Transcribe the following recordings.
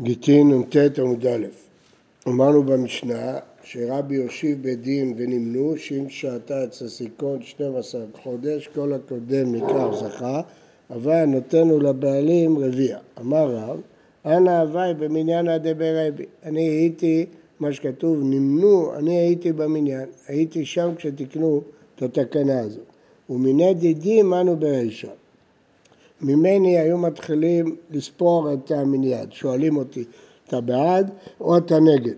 גיטין נ"ט עמוד א', אמרנו במשנה שרבי יושיב בית דין ונמנו שאם שעתה אצל סיכון 12 חודש כל הקודם נקרא זכה אבל נותנו לבעלים רביע. אמר רב אנא הווי במניין דברבי אני הייתי מה שכתוב נמנו אני הייתי במניין. הייתי שם כשתקנו את התקנה הזאת ומיני דידים אנו ברישה ממני היו מתחילים לספור את המניין, שואלים אותי, אתה בעד או אתה נגד?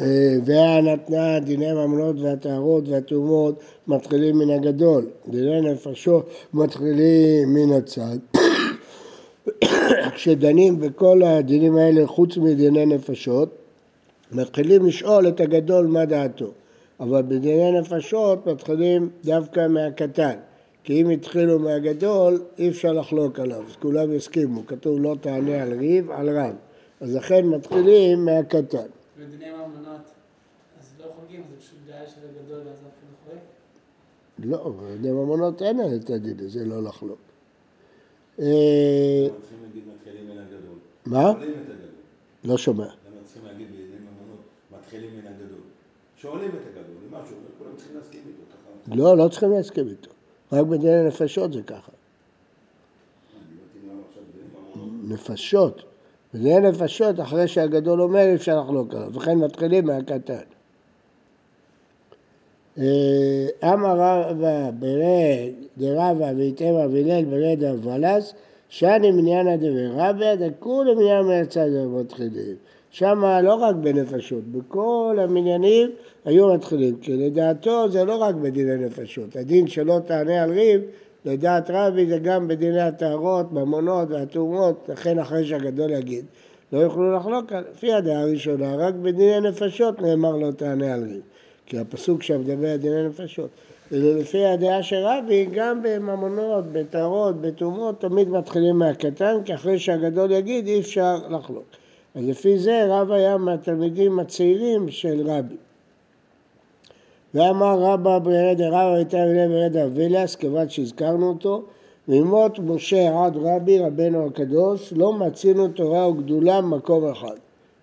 אה, והנתנה דיני ממונות והטהרות והתאומות מתחילים מן הגדול, דיני נפשות מתחילים מן הצד. כשדנים בכל הדינים האלה חוץ מדיני נפשות, מתחילים לשאול את הגדול מה דעתו, אבל בדיני נפשות מתחילים דווקא מהקטן. כי אם התחילו מהגדול, אי אפשר לחלוק עליו, אז כולם יסכימו, כתוב לא תענה על ריב, על רב. אז לכן מתחילים מהקטן. ודיני ממונות, אז לא חוגגים, זה פשוט דעה של הגדול ואז אף אחד לא חולק? לא, בדיני ממונות אין את הדין הזה לא לחלוק. אה, מה? לא שומע. מתחילים מן הגדול? שואלים את הגדול, למה כולם צריכים להסכים איתו. לא, לא צריכים להסכים איתו. רק בדיני נפשות זה ככה. נפשות. בדיני נפשות, אחרי שהגדול אומר, אי אפשר לחלוק עליו, וכן מתחילים מהקטן. אה, אמר רבא ברד דרבא ואיתמא והלל ברד אבלס, שאני מניינה דברבא דכולי מניין מהצד המתחילים. שם לא רק בנפשות, בכל המניינים היו מתחילים, כי לדעתו זה לא רק בדיני נפשות, הדין שלא תענה על ריב, לדעת רבי זה גם בדיני הטהרות, ממונות והתאומות, לכן אחרי שהגדול יגיד, לא יוכלו לחלוק, לפי הדעה הראשונה, רק בדיני נפשות נאמר לא תענה על ריב, כי הפסוק שם מדבר על דיני נפשות. ולפי הדעה של רבי, גם בממונות, בטהרות, בתאומות, תמיד מתחילים מהקטן, כי אחרי שהגדול יגיד אי אפשר לחלוק. אז לפי זה רב היה מהתלמידים הצעירים של רבי. ואמר רבא ברד רבא הייתה בני ברד אבילס, כיוון שהזכרנו אותו, ממות משה עד רבי רבנו הקדוש, לא מצינו תורה וגדולה במקום אחד.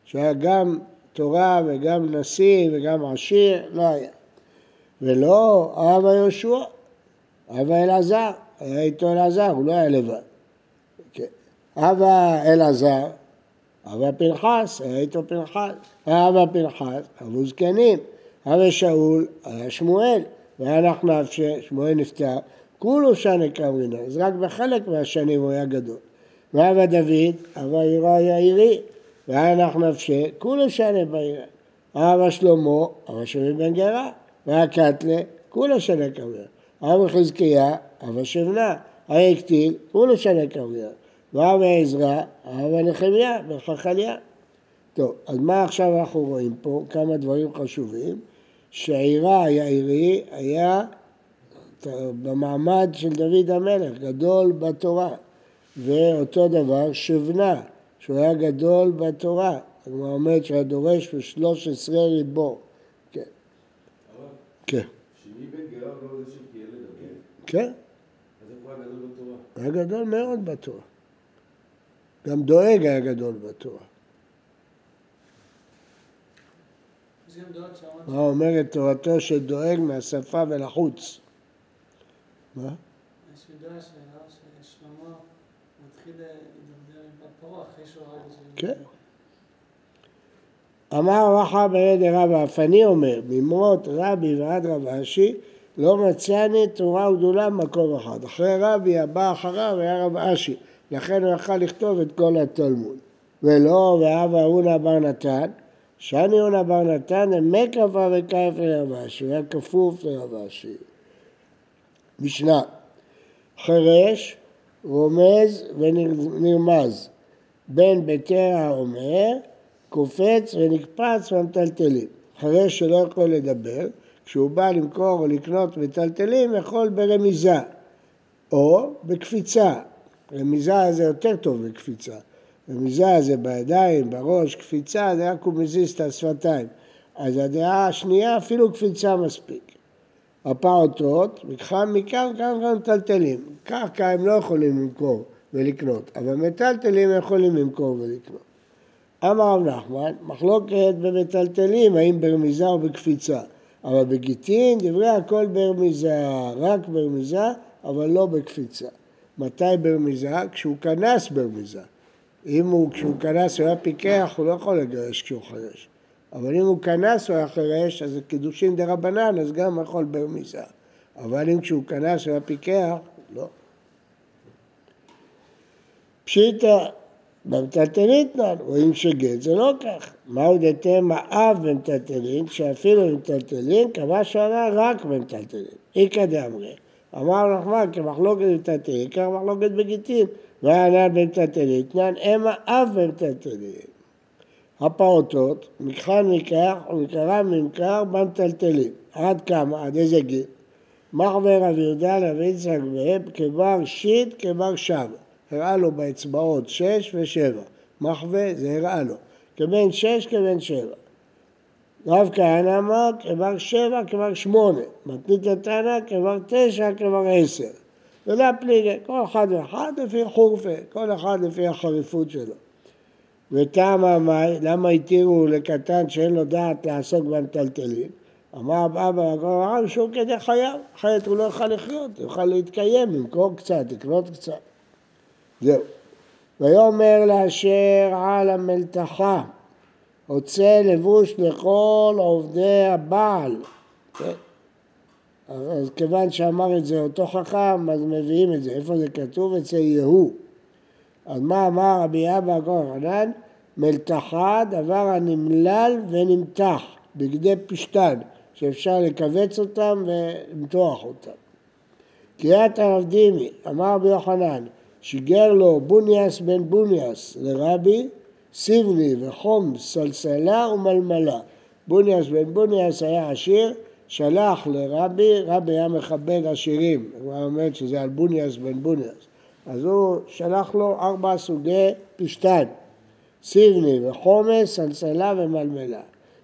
שהיה גם תורה וגם נשיא וגם עשיר, לא היה. ולא אבא יהושע, אבא אלעזר, היה איתו אלעזר, הוא לא היה לבד. כן. אבא אלעזר אבא פנחס, היה איתו פנחס, אבא פנחס, אבו זקנים, אבא שאול, היה שמואל, והיה נחנף ששמואל נפטר, כולו שנה קמרינה, אז רק בחלק מהשנים הוא היה גדול. ואבא דוד, אבא עירו היה עירי, והיה נחנף שכולו שנה בעירה. אבא שלמה, אבא שמי בן גרה, והיה קטלה, כולו שנה קמרינה. אבא חזקיה, אבא שבנה, היה קטיל, כולו שנה קמרינה. ואב עזרא, אב נחמיה וחכליה. טוב, אז מה עכשיו אנחנו רואים פה? כמה דברים חשובים. שעירה יאירי היה במעמד של דוד המלך, גדול בתורה. ואותו דבר שבנה, שהוא היה גדול בתורה. הגמרא אומרת שהיה דורש בשלוש עשרה ריבו. כן. כן. שמי בן גרב לא זה שתהיה לדבר? כן. אז היה גדול בתורה? היה גדול מאוד בתורה. גם דואג היה גדול בתורה. מה אומרת תורתו של דואג מהשפה ולחוץ? מה? יש מדרש ששלמה מתחיל לדבר עם בת פרעה אחרי שהוא הרג את כן. אמר רחא ברד רבא, אף אני אומר, ממרות רבי ועד רב אשי, לא מצאני תורה וגדולה במקום אחד. אחרי רבי הבא אחריו היה רב אשי. לכן הוא יכל לכתוב את כל התלמוד. ולא, ואבא אהונה בר נתן, שאני אהונה בר נתן, עמק רבה וכיף לרבשי, היה כפוף לרבשי. משנה, חירש, רומז ונרמז, בין ביתי האומר, קופץ ונקפץ במטלטלים. חירש שלא יכול לדבר, כשהוא בא למכור או לקנות מטלטלים, יכול ברמיזה או בקפיצה, רמיזה זה יותר טוב מקפיצה. רמיזה זה בידיים, בראש, קפיצה זה רק הוא מזיז את השפתיים. אז הדעה השנייה אפילו קפיצה מספיק. הפעוטות, מכאן מכאן כאן גם מטלטלים. קרקע הם לא יכולים למכור, ולקנות, אבל מטלטלים יכולים למכור ולקנות. אמר רב נחמן, מחלוקת במטלטלים, האם ברמיזה או בקפיצה, אבל בגיטין דברי הכל ברמיזה, רק ברמיזה, אבל לא בקפיצה. מתי ברמיזה? כשהוא כנס ברמיזה. אם הוא, כשהוא כנס הוא היה פיקח, הוא לא יכול לגרש כשהוא חרש. אבל אם הוא כנס הוא היה חירש, אז זה קידושין דה רבנן, אז גם יכול ברמיזה. אבל אם כשהוא כנס הוא היה פיקח, לא. פשיטא, במטלטלין תנן, רואים שגט זה לא כך. מהו דתמה אב במטלטלין, שאפילו במטלטלין, קבע שעלה רק במטלטלין. איכא דאמרי. אמר נחמן, כמחלוקת במטלטלין, כך מחלוקת בגיטין. וענן במטלטלין, תנן אמה אב במטלטלין. הפעוטות, מכחן מקח ומקרם ממכר במטלטלים. עד כמה? עד איזה גיל? מחווה רב יהודה רבי יצחק והם כבר שיט כבר שב. הראה לו באצבעות שש ושבע. מחווה זה הראה לו. כבן שש כבן שבע. רב כהנא אמר כבר שבע כבר שמונה. מתנית התנא כבר תשע כבר עשר. ולא פליגי, כל אחד ואחד לפי חורפה, כל אחד לפי החריפות שלו. וטעמה מאי, למה התירו לקטן שאין לו דעת לעסוק במטלטלים? אמר אבא הגור הרב שהוא כדי חייו, אחרת הוא לא יוכל לחיות, הוא יוכל להתקיים, למכור קצת, לקנות קצת. זהו. ויאמר לאשר על המלתחה, הוצא לבוש לכל עובדי הבעל. כן? אז כיוון שאמר את זה אותו חכם, אז מביאים את זה. איפה זה כתוב? אצל יהוא. אז מה אמר רבי אבא הגור חנן? מלתחה דבר הנמלל ונמתח, בגדי פשתן, שאפשר לכווץ אותם ולמתוח אותם. קריאת הרב דימי, אמר רבי יוחנן, שיגר לו בוניאס בן בוניאס לרבי, סיבני וחום סלסלה ומלמלה. בוניאס בן בוניאס היה עשיר, שלח לרבי, רבי היה מכבד עשירים, הוא אומר שזה על בוניאס בן בוניאס. אז הוא שלח לו ארבע סוגי פשתן, סיבני וחומס, סלסלה ומלמלה.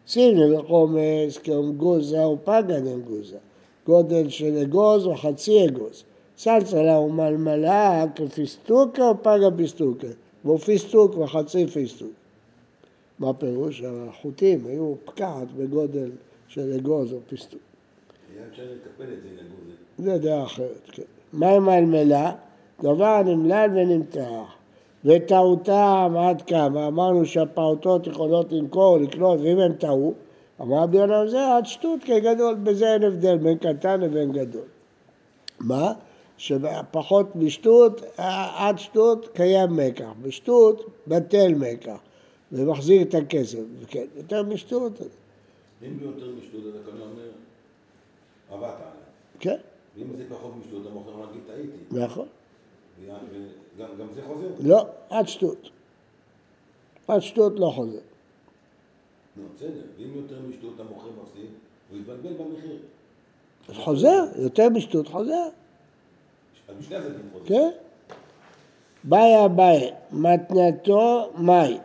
סיבני וחומס כאמגוזא ופלגי אמגוזא, גודל של אגוז או חצי אגוז. סלסלה ומלמלה כפיסתקא ופלגי פיסתקא, כמו פיסטוק וחצי פיסטוק. מה פירוש? החוטים היו פקעת בגודל של אגוז או פיסטוק. היה אפשר לטפל את זה דעה אחרת, כן. מה עם מלמלה? דבר נמלל ונמתח. וטעותם עד כמה? אמרנו שהפעוטות יכולות למכור, לקנות, ואם הם טעו, אמר רבי יונה זה עד שטות כגדול, בזה אין הבדל בין קטן לבין גדול. מה? שפחות משטות, עד שטות קיים מקח, בשטות בטל מקח, ומחזיר את הכסף, כן, יותר משטות. אם ביותר משטות, הקונה אומר, עבדת עליי. כן, ואם זה פחות משטות, המוכר להגיד טעיתי. נכון. גם זה חוזר. לא, עד שטות. עד שטות לא חוזר. נו, בסדר. ואם יותר משטות המוכר מפסיד, הוא יתבלבל במחיר. חוזר, יותר משטות חוזר. כן? באי אביי, מתנתו מאי.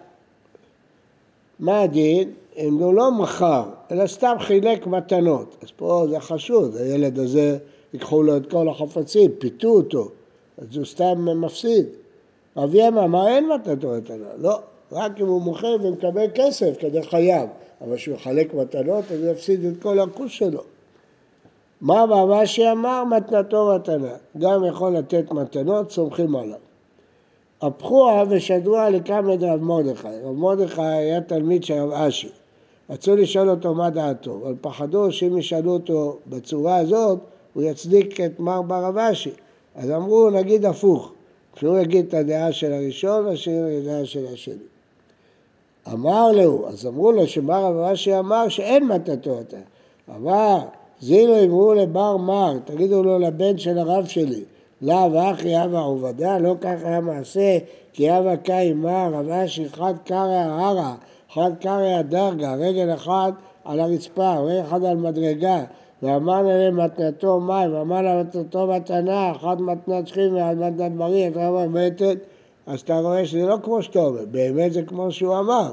מה הדין? אם הוא לא מכר, אלא סתם חילק מתנות. אז פה זה חשוד, הילד הזה, ייקחו לו את כל החפצים, פיתו אותו, אז הוא סתם מפסיד. רבי אמר אין מתנתו מתנה, לא, רק אם הוא מוכר ומקבל כסף כדי חייו, אבל כשהוא יחלק מתנות אז הוא יפסיד את כל הכוס שלו. מה רש"י אמר? מתנתו מתנה. גם יכול לתת מתנות, סומכים עליו. הפכוה ושדוה לקמא דרב מרדכי. רב מרדכי היה תלמיד של רב אשי. רצו לשאול אותו מה דעתו, אבל פחדו שאם ישאלו אותו בצורה הזאת, הוא יצדיק את מר ברב אשי. אז אמרו, נגיד הפוך, שהוא יגיד את הדעה של הראשון, והשני את הדעה של השני. אמר לו, אז אמרו לו שמר רב אשי אמר שאין מתתו אתה. אמר, זילו אמרו לבר מר, תגידו לו לבן של הרב שלי, לאו אחי אבא עובדה, לא כך היה מעשה, כי אבא קאי מר, רב אשי חד קרא הרע, חד קרא הדרגה, רגל אחת על הרצפה, רגל אחד על מדרגה, ואמר להם מתנתו מים, ואמר להם מתנתו מתנה, אחת מתנת שכין ואחת מתנת בריא, אתה אומר בטן, אז אתה רואה שזה לא כמו שאתה אומר, באמת זה כמו שהוא אמר,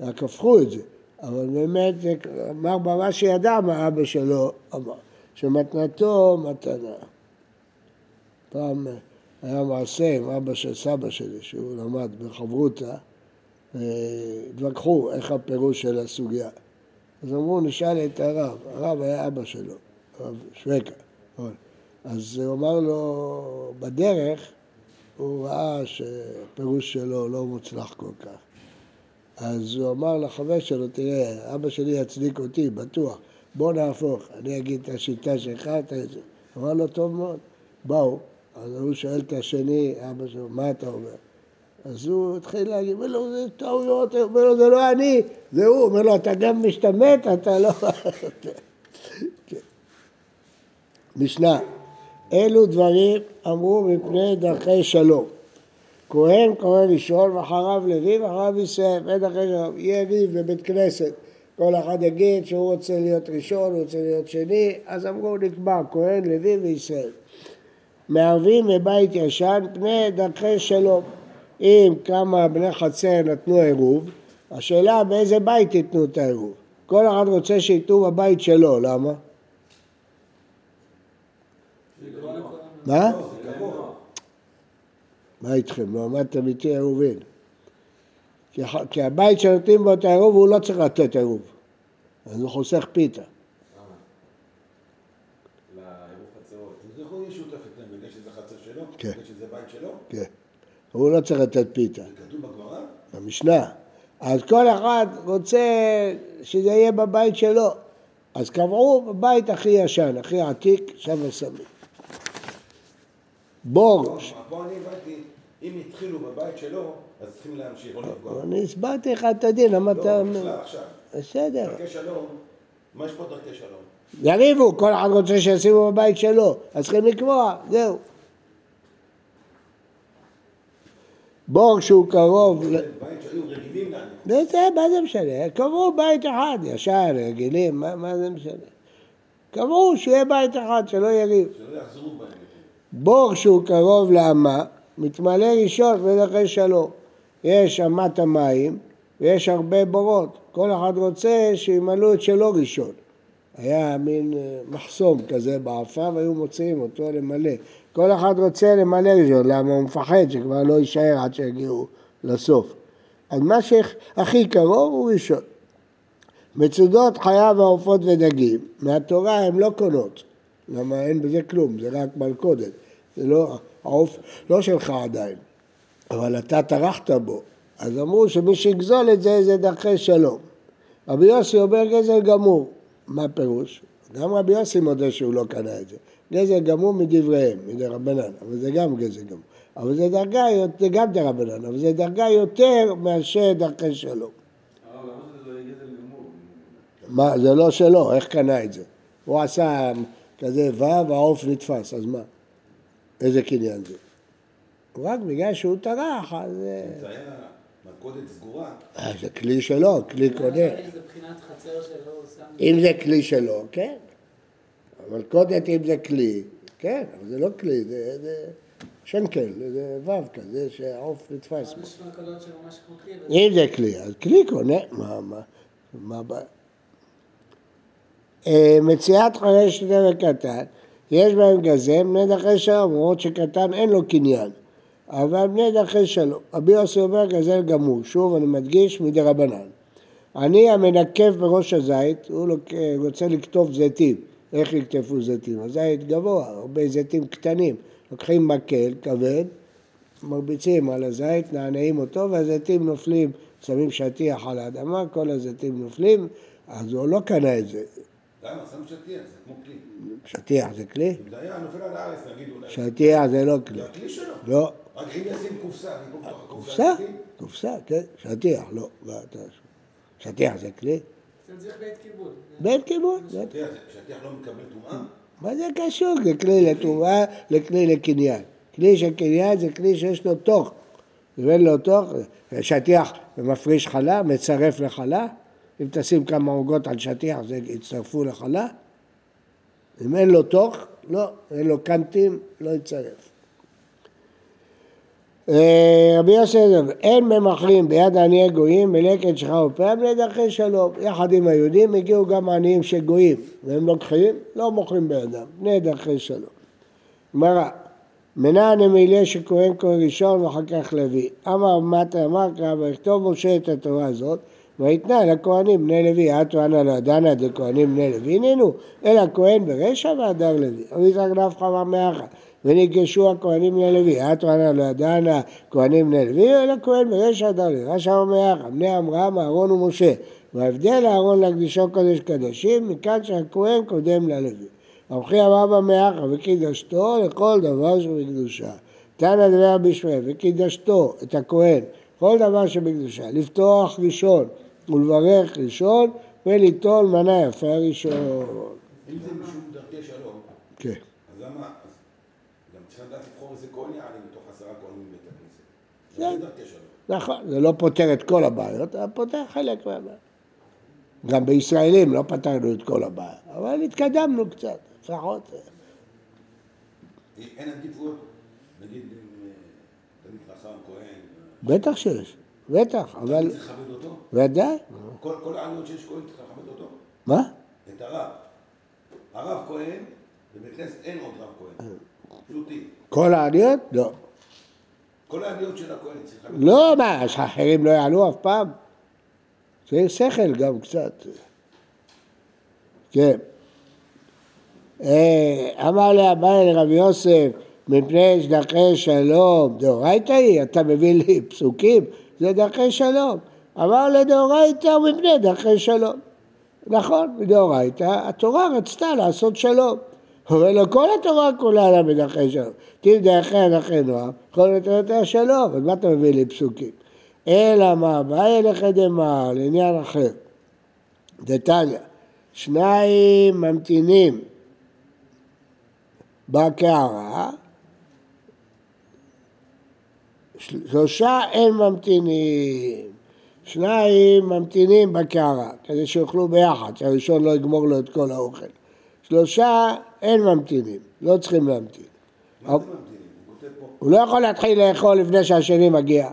רק הפכו את זה, אבל באמת זה אמר במה שידע מה אבא שלו אמר, שמתנתו מתנה. פעם היה מעשה עם אבא של סבא שלי, שהוא למד בחברותא, התווכחו איך הפירוש של הסוגיה. אז אמרו, נשאל את הרב, הרב היה אבא שלו, הרב שווקה. אז הוא אמר לו, בדרך הוא ראה שהפירוש שלו לא מוצלח כל כך. אז הוא אמר לחבר שלו, תראה, אבא שלי יצדיק אותי, בטוח, בוא נהפוך, אני אגיד את השיטה שלך, אתה... אמר לו, טוב מאוד. באו, אז הוא שואל את השני, אבא שלו, מה אתה אומר? אז הוא התחיל להגיד, אומר לו, זה טעויות, הוא אומר לו, זה לא אני, זה הוא, אומר לו, אתה גם משתמט, אתה לא... כן. משנה, אלו דברים אמרו מפני דרכי שלום. כהן קורא ראשון ואחריו לוי ואחריו ישראל, אין דרכי שלום. יהיה ריב בבית כנסת, כל אחד יגיד שהוא רוצה להיות ראשון, הוא רוצה להיות שני, אז אמרו נקבע כהן, לוי וישראל. מערבים מבית ישן פני דרכי שלום. אם כמה בני חצר נתנו עירוב, השאלה באיזה בית ייתנו את העירוב. כל אחד רוצה שייתנו בבית שלו, למה? מה? מה איתכם? לא עמדתם איתי עירובין. כי הבית שנותנים בו את העירוב הוא לא צריך לתת עירוב. אז הוא חוסך פיתה. כן. כן. הוא לא צריך לתת פיתה. זה כתוב בגמרא? במשנה. אז כל אחד רוצה שזה יהיה בבית שלו. אז קבעו בבית הכי ישן, הכי עתיק, שם שמים. בור. לא, פה אני הבנתי, אם התחילו בבית שלו, אז צריכים להמשיך, לא לפגוע. אני הסברתי לך את הדין, למה אתה... לא, עכשיו. בסדר. דרכי שלום, מה יש פה דרכי שלום? יריבו, כל אחד רוצה שישימו בבית שלו, אז צריכים לקבוע, זהו. בור שהוא קרוב... בית שהיו רגילים לנו. זה, מה זה משנה? קבעו בית אחד, ישר, רגילים, מה, מה זה משנה? קבעו שיהיה בית אחד, שלא יריב. שלא יחזרו בהם. בור שהוא קרוב לאמה, מתמלא ראשון בדרכי שלום. יש אמת המים ויש הרבה בורות. כל אחד רוצה שימלאו את שלו ראשון. היה מין אה, מחסום כזה באפה והיו מוציאים אותו למלא. כל אחד רוצה למלא ראשון, למה הוא מפחד שכבר לא יישאר עד שיגיעו לסוף. אז מה שהכי קרוב הוא ראשון. מצודות חיה ועופות ודגים, מהתורה הן לא קונות, למה אין בזה כלום, זה רק מלכודת. זה לא, העוף לא שלך עדיין, אבל אתה טרחת בו. אז אמרו שמי שיגזול את זה, זה דרכי שלום. רבי יוסי אומר גזל גמור. מה פירוש? גם רבי יוסי מודה שהוא לא קנה את זה. גזל גמור מדבריהם, מדי רבנן, אבל זה גם גזל גמור. אבל זה דרגה, זה גם דרבנן, אבל זה דרגה יותר מאשר דרכי שלום. מה, זה לא שלו, איך קנה את זה? הוא עשה כזה ו', העוף נתפס, אז מה? איזה קניין זה? רק בגלל שהוא טרח, אז... זה היה מלכודת סגורה. אה, זה כלי שלו, כלי קונה. זה בחינת חצר שלו, שם... אם זה כלי שלו, כן. מלכודת אם זה כלי, כן, אבל זה לא כלי, זה, זה שנקל, זה ו' כזה שהעוף נתפס אבל בו. יש מלכודות שממש כמו כלי. אם זה כלי, אז כלי קונה, מה, מה, מה הבעיה? אה, מציאת חרש גדול וקטן, יש בהם גזם, בני דרכי שלום, למרות שקטן אין לו קניין, אבל בני דרכי שלום. רבי יוסי אומר גזל גמור, שוב אני מדגיש, מדי רבנן. אני המנקב בראש הזית, הוא רוצה לקטוף זיתים. איך יקטפו זיתים? הזית גבוה, הרבה זיתים קטנים. לוקחים מקל כבד, מרביצים על הזית, נענעים אותו, והזיתים נופלים, שמים שטיח על האדמה, כל הזיתים נופלים, אז הוא לא קנה את זה. למה? שם שטיח, זה כמו כלי. שטיח זה כלי? היה נופל על הארץ, נגיד אולי. שטיח זה לא כלי. זה הכלי שלו. לא. רק אם ישים קופסה, אני הקופסה. קופסה? קופסה, כן. שטיח, לא. שטיח זה כלי? זה צריך בית כיבוד. בית כיבוד. שטיח לא מקבל טומאה? מה זה קשור? זה כלי לטומאה, לכלי לקניין. כלי של קניין זה כלי שיש לו תוך. אם אין לו תוך, שטיח מפריש חלה, מצרף לחלה. אם תשים כמה עוגות על שטיח, זה יצטרפו לחלה. אם אין לו תוך, לא. אין לו קנטים, לא יצרף. אה, רבי יוסף, אומר, אין ממכרים ביד עניי גויים מלקט שכר ופאה בני דרכי שלום. יחד עם היהודים הגיעו גם עניים של גויים, והם לוקחים, לא מוכרים בידם, בני דרכי שלום. גמרא, מנה נמילה שכהן כהן ראשון ואחר כך לוי. אמר מטה אמר קרא ויכתוב משה את התורה הזאת ויתנה לכהנים בני לוי, אתו אנא לא דנא דכהנים בני לוי הננו, אלא כהן ברשע והדר לוי. נפחא אמר מאחד, וניגשו הכהנים בני לוי, אתו אנא לא דנא כהנים בני לוי, אלא כהן ברשע והדר לוי. רשע מאחד, בני אברהם, אהרון ומשה. וההבדל אהרון להקדישו קודש קדשים, מכאן שהכהן קודם ללוי. רבי אמר במאחה וקידשתו לכל דבר שבקדושה. תנא דבר בשמי וקידשתו את הכהן, כל דבר שבקדושה, לפתוח ראשון ולברך ראשון וליטול מנה יפה ראשון. אם זה משום דרכי שלום, כן. אז למה, גם צריך לדעת לבחור איזה כהן יעלה מתוך עשרה כהנים בבית הכנסת. כן. זה דרכי שלום. נכון, זה לא פותר את כל הבעיות, אבל פותר חלק מהבעיות. גם בישראלים לא פתרנו את כל הבעיה, אבל התקדמנו קצת, לפחות. אין עדיפויות, נגיד אה, תלמיד חכם, כהן, בטח שיש, בטח, אבל צריך לכבד אותו? ודאי. כל כל העליות שיש כהן צריך לכבד אותו? מה? את הרב. הרב כהן, בבית כנסת אין עוד רב כהן. פשוטי. כל העליות? לא. כל העליות של הכהן צריך לכבד. לא, מה, שהאחרים לא יעלו אף פעם? זה שכל גם קצת. כן. אה, אמר לאביי לרבי יוסף, מפני שדרכי שלום, דאורייתא היא, אתה מביא לי פסוקים, זה דרכי שלום. אמר לדאורייתא ומפני דרכי שלום. נכון, מדאורייתא, התורה רצתה לעשות שלום. אומר לו, כל התורה כולה לה בדרכי שלום. אם דרכי דרכי יכול להיות יותר שלום, אז מה אתה מביא לי פסוקים? אלא מה, באי לך דמר, לעניין אחר. דתניא, שניים ממתינים בקערה, שלושה אין ממתינים, שניים ממתינים בקערה, כדי שיאכלו ביחד, שהראשון לא יגמור לו את כל האוכל. שלושה אין ממתינים, לא צריכים להמתין. מה זה ממתינים? הוא לא יכול להתחיל לאכול לפני שהשני מגיע,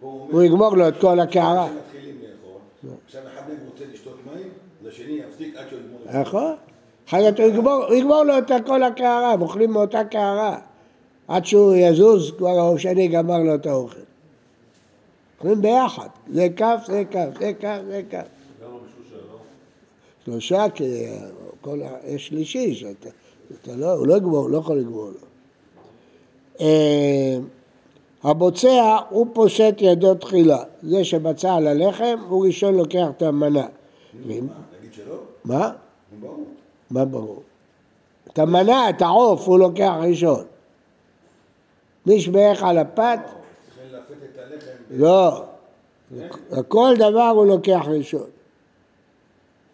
הוא יגמור לו את כל הקערה. עכשיו אחד מהם רוצה לשתות מים, אז השני יפסיק עד שהוא יגמור. נכון. אחרת הוא יגמור לו את כל הקערה, הם אוכלים מאותה קערה. עד שהוא יזוז, כבר השני גמר לו את האוכל. אוכלים ביחד, זה כף, זה כף, זה כף, זה כף. שלושה, כי כל ה... יש שלישי, שאתה, אתה לא, הוא לא יגמור, לא יכול לגמור לו. אה, הבוצע הוא פושט ידו תחילה, זה שבצע על הלחם הוא ראשון לוקח את המנה. נגיד שלא? מה? מה ברור? את המנה, את העוף, הוא לוקח ראשון. משבעך על הפת. לא. כל דבר הוא לוקח ראשון.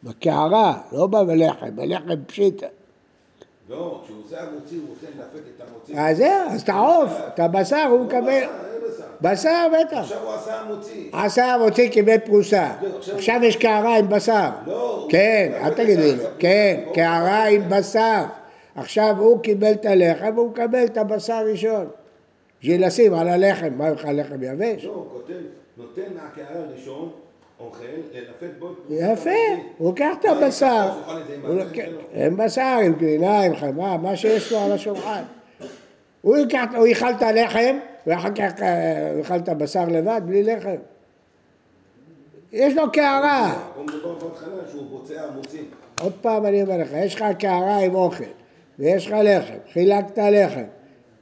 בקערה, לא בלחם, בלחם פשיטה. לא, כשהוא עושה המוציא, הוא רוצה לפת את המוציא. אז זהו, אז את העוף, את הבשר הוא מקבל. בשר, בטח. עכשיו הוא עשה המוציא. עשה המוציא קיבל פרוסה. עכשיו יש קערה עם בשר. לא. כן, הוא- אל תגידי לי. כן, הוא- קערה עם בשר. עכשיו הוא קיבל את הלחם והוא מקבל את הבשר ראשון. בשביל לשים על הלחם, מה יאכל לחם יבש? לא, הוא כותב, נותן מהקערה הראשון, אוכל, ללפת בו. יפה, הוא לוקח את הבשר. את זה עם בשר, עם גבינה, עם חמאה, מה שיש לו על השולחן. הוא יאכל את הלחם, ואחר כך אה, הוא יאכל את הבשר לבד, בלי לחם. יש לו קערה. עוד פעם אני אומר לך, יש לך קערה עם אוכל, ויש לך לחם, חילקת לחם.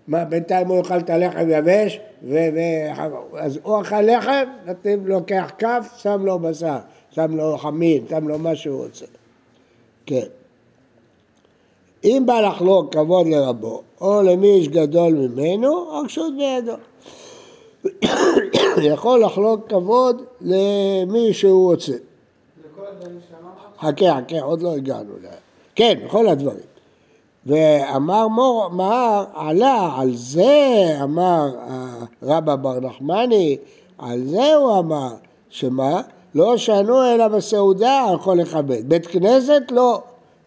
מה, בינתיים הוא יאכל את הלחם יבש, ו... ו- אז הוא אכל לחם, נותנים, לוקח כף, שם לו בשר, שם לו חמין, שם לו מה שהוא רוצה. כן. אם בא לחלוק כבוד לרבו, או למי איש גדול ממנו, הרשות בידו. יכול לחלוק כבוד למי שהוא רוצה. חכה, חכה, עוד לא הגענו. כן, בכל הדברים. ואמר מור, מהר, עלה, על זה אמר אה, רבא בר נחמני, על זה הוא אמר, שמה? לא שנו אלא בסעודה יכול לכבד. בית כנסת לא.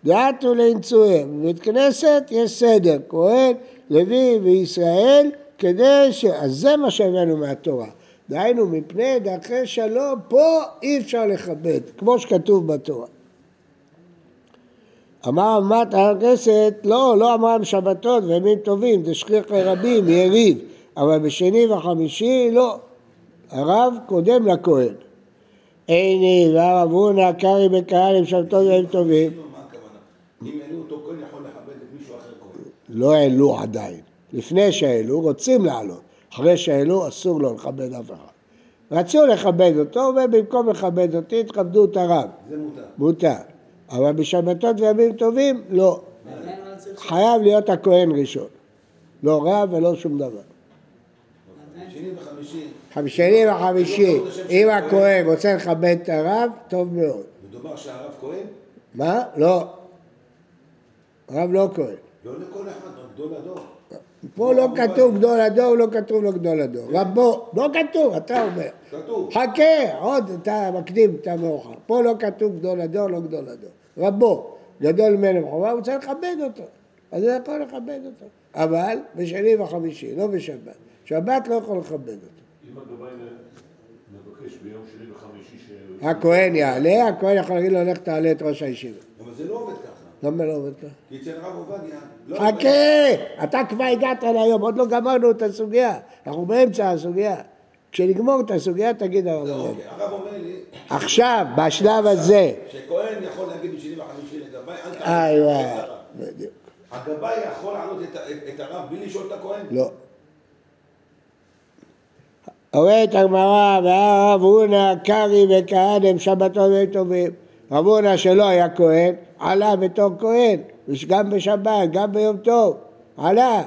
דעתו לנצויהם. בבית כנסת יש סדר, כהן, לוי וישראל, כדי ש... אז זה מה שהבאנו מהתורה. דהיינו, מפני דרכי שלום, פה אי אפשר לכבד, כמו שכתוב בתורה. אמר אמת הר כנסת, לא, לא אמרם שבתות וימים טובים, דשכיח רבים, יריב, אבל בשני וחמישי לא. הרב קודם לכהן. איני והרב הונא קרעי בקהל עם שבתות וימים טובים. מה הכוונה? אם העלו אותו כהן יכול לכבד את מישהו אחר כהן. לא העלו עדיין. לפני שהעלו, רוצים לעלות. אחרי שהעלו, אסור לו לכבד אף אחד. רצו לכבד אותו, ובמקום לכבד אותי, תכבדו את הרב. זה מותר. מותר. אבל בשבתות וימים טובים, לא. לא חייב להיות הכהן ראשון. לא רב ולא שום דבר. שני וחמישי, אם הכהן רוצה לכבד את הרב, טוב מאוד. מדובר שהרב כהן? מה? לא. הרב לא כהן. לא לכל אחד, גדול הדור. פה לא כתוב גדול הדור, לא כתוב לו גדול הדור. רבו, לא כתוב, אתה אומר. כתוב. חכה, עוד אתה מקדים את המאוחר. פה לא כתוב גדול הדור, לא גדול הדור. רבו, גדול ממנו בחובה, הוא צריך לכבד אותו. אז הוא יכול לכבד אותו. אבל בשני וחמישי, לא בשבת. שבת לא יכול לכבד אותו. אם הגבאי מבקש ביום שני וחמישי ש... הכהן יעלה, הכהן יכול להגיד לו, לך תעלה את ראש הישיבה. אבל זה לא עובד ככה. למה לא עובד ככה? כי אצל הרב עובדיה... לא חכה, אתה כבר הגעת להיום, עוד לא גמרנו את הסוגיה. אנחנו באמצע הסוגיה. כשנגמור את הסוגיה תגיד הרב עובדיה. הרב אומר לי עכשיו, בשלב הזה, שכהן יכול להגיד בשני וחמישי לגבאי, אל תעלה. וואי, את הרב. בדיוק. הגבאי יכול לעלות את הרב בלי לשאול את הכהן? לא. אומרת הגמרא, והרב הונא קרעי וכהנם שבתות והם טובים. רב הונא שלא היה כהן, עלה בתור כהן, גם בשבת, גם ביום טוב, עלה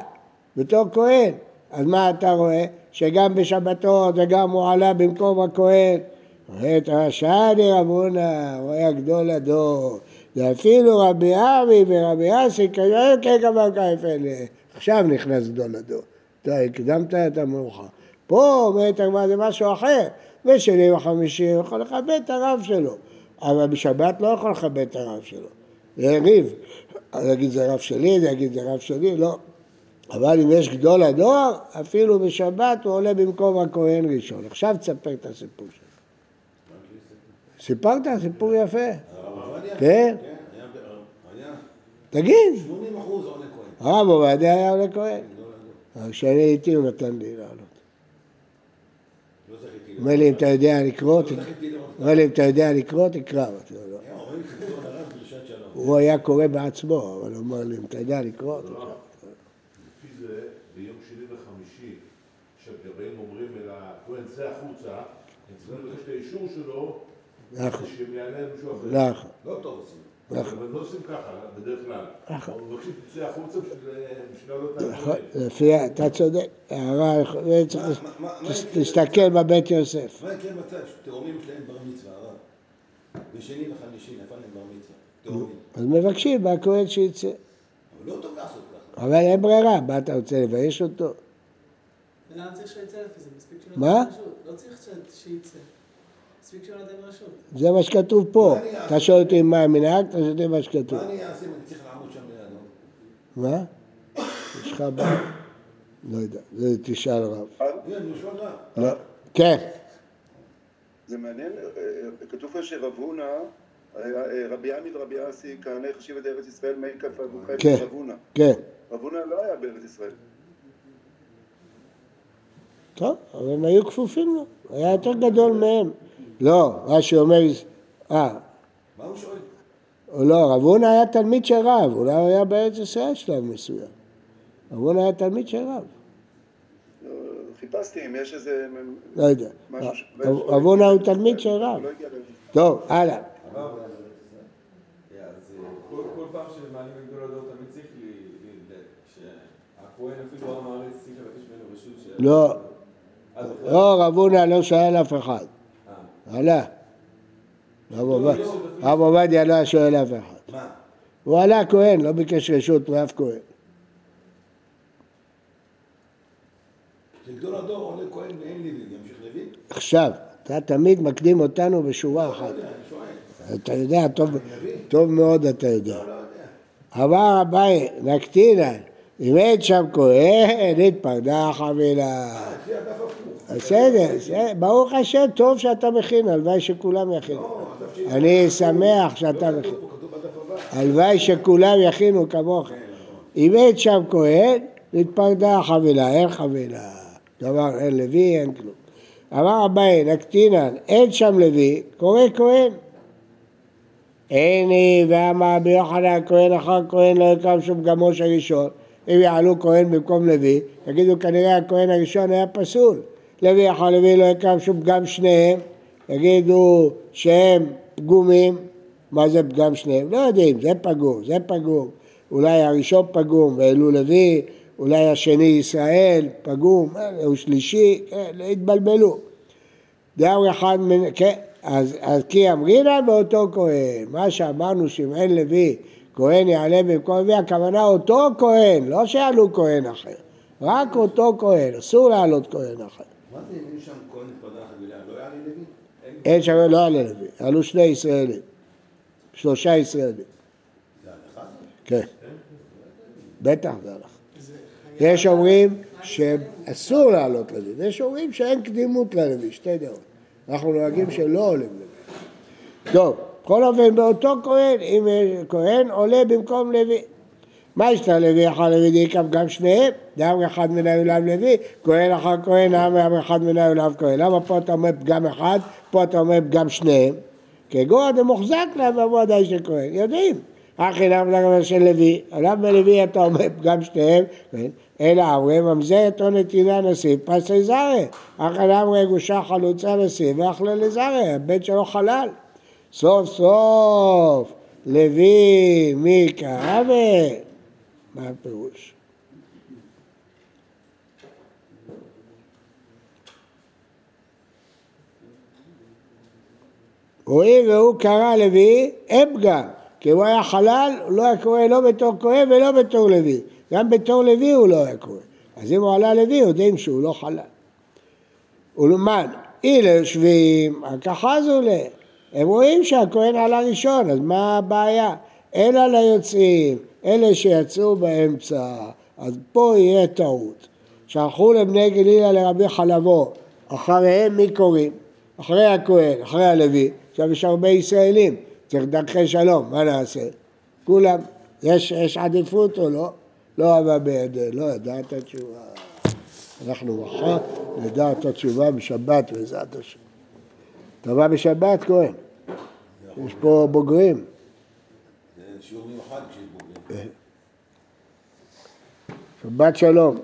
בתור כהן. אז מה אתה רואה? שגם בשבתות וגם הוא עלה במקום הכהן. אומרת רשעני רב הונא, הוא היה גדול הדור. ואפילו רבי אבי ורבי אסי, כנראה כן גמר כאלה. עכשיו נכנס גדול הדור. אתה הקדמת את המאוחר. פה אומרת הגמרא זה משהו אחר. בשני וחמישי הוא יכול לכבד את הרב שלו. אבל בשבת לא יכול לכבד את הרב שלו. זה יריב. אז יגיד זה רב שלי, זה יגיד זה רב שלי, לא. אבל אם יש גדול הדור, אפילו בשבת הוא עולה במקום הכהן ראשון. עכשיו תספר את הסיפור שלך. סיפרת סיפור יפה. כן? תגיד, 80 אחוז עולה כהן. הרב עובדיה היה עולה כהן. כשאני הייתי הוא נתן לי לעלות. אומר לי אם אתה יודע לקרוא. אומר לי אם אתה יודע לקרוא, תקרא. לא. הוא היה קורא בעצמו, אבל הוא אמר לי אם אתה יודע לקרוא, תקרא. ביום שני וחמישי, כשהגבאים אומרים אל הכהן, צא החוצה, הם צריכים לבקש את האישור שלו, נכון, שהם יעלה מישהו אחר. נכון, לא טוב עושים. נכון. אבל לא עושים ככה, בדרך כלל. נכון. הם מבקשים, תצא החוצה בשביל לעלות. לפי, אתה צודק, הערה, זה צריך, מה- מה- מה תס- יקרה? תסתכל בבית יוסף. מה יקרה מצב שתאומים יש להם בר מצווה, הרב? בשני וחמישי נפל להם בר מצווה. תאומים. אז מבקשים מהכהן שיצא. אבל לא טוב לעשות ככה. אבל אין ברירה, מה אתה רוצה לבייש אותו? למה צריך שהוא יצא לפי זה? מספיק שהוא מה? נותן רשות. לא צריך שיצא. מספיק שהוא נותן רשות. זה מה שכתוב פה. אתה שואל אותי מה המנהג, אתה שואל אותי מה שכתוב. מה אני אעשה אם אני צריך לעמוד שם לידו? מה? יש לך בעיה? לא יודע, זה תשאל רב. רב. לא. כן, זה מעניין, אה, אה, כתוב פה שרב הונא, אה, אה, רבי עמי ורבי אסי, כהני חשיבת ארץ ישראל, מי כף אבוכם כן. כן. רב הונא לא היה בארץ ישראל. טוב, אבל הם היו כפופים לו. היה יותר גדול מהם. לא, רש"י אומר, אה, מה הוא שואל? לא, רב הונא היה תלמיד של רב, אולי הוא היה בארץ ישראל שלב מסוים. רב הונא היה תלמיד של רב, אה, חיפשתי אם יש איזה לא יודע. רב הונא הוא תלמיד של רב. לא. טוב, הלאה. אז אה, כל כל פעם שמעלים את גדול הדור תמיד צריך לי, לי- ל- שהכהן אפילו עם הארץ צריך לבקש ממנו רשות ש... לא. לא, רב הונא לא שואל אף אחד. אה. עלה. רב עובדיה- רב עובדיה לא שואל אף אחד. מה? הוא עלה כהן, לא ביקש רשות מאף כהן. לגדול הדור עולה כהן ואין לוי, ימשיך לוי? עכשיו, אתה תמיד מקדים אותנו בשורה אחת. אתה יודע, טוב, טוב מאוד אתה יודע. אמר אביי, נקטינן, אם אין שם כהן, הדף הפוך. בסדר, ברוך השם, טוב שאתה מכין, הלוואי שכולם יכינו. אני שמח שאתה מכין. הלוואי שכולם יכינו כמוך. אם אין שם כהן, נתפרדה החבילה, אין חבילה. דבר, אין לוי, אין כלום. אמר אביי, נקטינן, אין שם לוי, קורא כהן. איני ואמר רבי יוחנן כהן אחר כהן לא יקם שום גמוש הראשון. אם יעלו כהן במקום לוי, יגידו כנראה הכהן הראשון היה פסול. לוי אחר לוי לא יקם שום פגם שניהם, יגידו שהם פגומים, מה זה פגם שניהם? לא יודעים, זה פגום, זה פגום. אולי הראשון פגום ואלו לוי, אולי השני ישראל, פגום, הוא שלישי, כן, התבלבלו. דאו אחד, כן, אז, אז כי אמרינן באותו כהן, מה שאמרנו שאם אין לוי, כהן יעלה במקום לוי, הכוונה אותו כהן, לא שיעלו כהן אחר, רק אותו כהן, אסור לעלות כהן אחר. מה זה, אם שם כהן התפרדה חבילה, לא יעלה לוי? אין שם, לא עלה לוי, עלו שני ישראלים, שלושה ישראלים, זה הלכה? כן. בטח זה הלכה. יש אומרים שאסור לעלות לוי, ויש אומרים שאין קדימות ללוי, שתי דעות. אנחנו נוהגים שלא עולים לוי. טוב, בכל אופן באותו כהן, אם כהן עולה במקום לוי. מה יש ללוי אחר לוי דיקם גם שניהם? דאמר אחד מן העולם לוי, כהן אחר כהן, דאמר אחד מן העולם כהן. למה פה אתה אומר פגם אחד, פה אתה אומר פגם שניהם? כגון דמוחזק להם האיש של כהן, יודעים. אחי למה לגבי של לוי, למה בלוי אתה אומר פגם שניהם, כן? אלא אמרי ממזרת או נתינה נשיא פסי זרי, אחי אמרי גושה חלוצה נשיא ואחלה לזרי, הבן שלו חלל. סוף סוף לוי מי כאבה, מה הפירוש? הואיל והוא קרא לוי, אין. כי הוא היה חלל, הוא לא היה קורא לא בתור כהן ולא בתור לוי. גם בתור לוי הוא לא היה קורא. אז אם הוא עלה לוי, יודעים שהוא לא חלל. ולמן, אלה יושבים, הכחזו לה. הם רואים שהכהן עלה ראשון, אז מה הבעיה? אלא ליוצאים, אלה שיצאו באמצע, אז פה יהיה טעות. שלחו לבני גלילה לרבי חלבו, אחריהם מי קוראים? אחרי הכהן, אחרי הלוי, עכשיו יש הרבה ישראלים, צריך דרכי שלום, מה נעשה? כולם, יש, יש עדיפות או לא? לא אבא בידי, לא ידע את התשובה. אנחנו מחר נדע את התשובה בשבת בעזרת השם. אתה בא בשבת, כהן? יש פה בוגרים. זה שיעור מיוחד כשיש בוגרים. שבת שלום.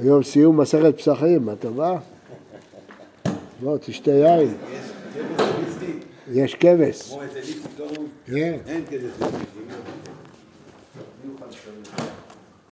היום סיום מסכת פסחים, אתה בא? בוא, תשתה יין. יש כבש. כמו אצל ליסטי קראו, כן. אין ליסטי.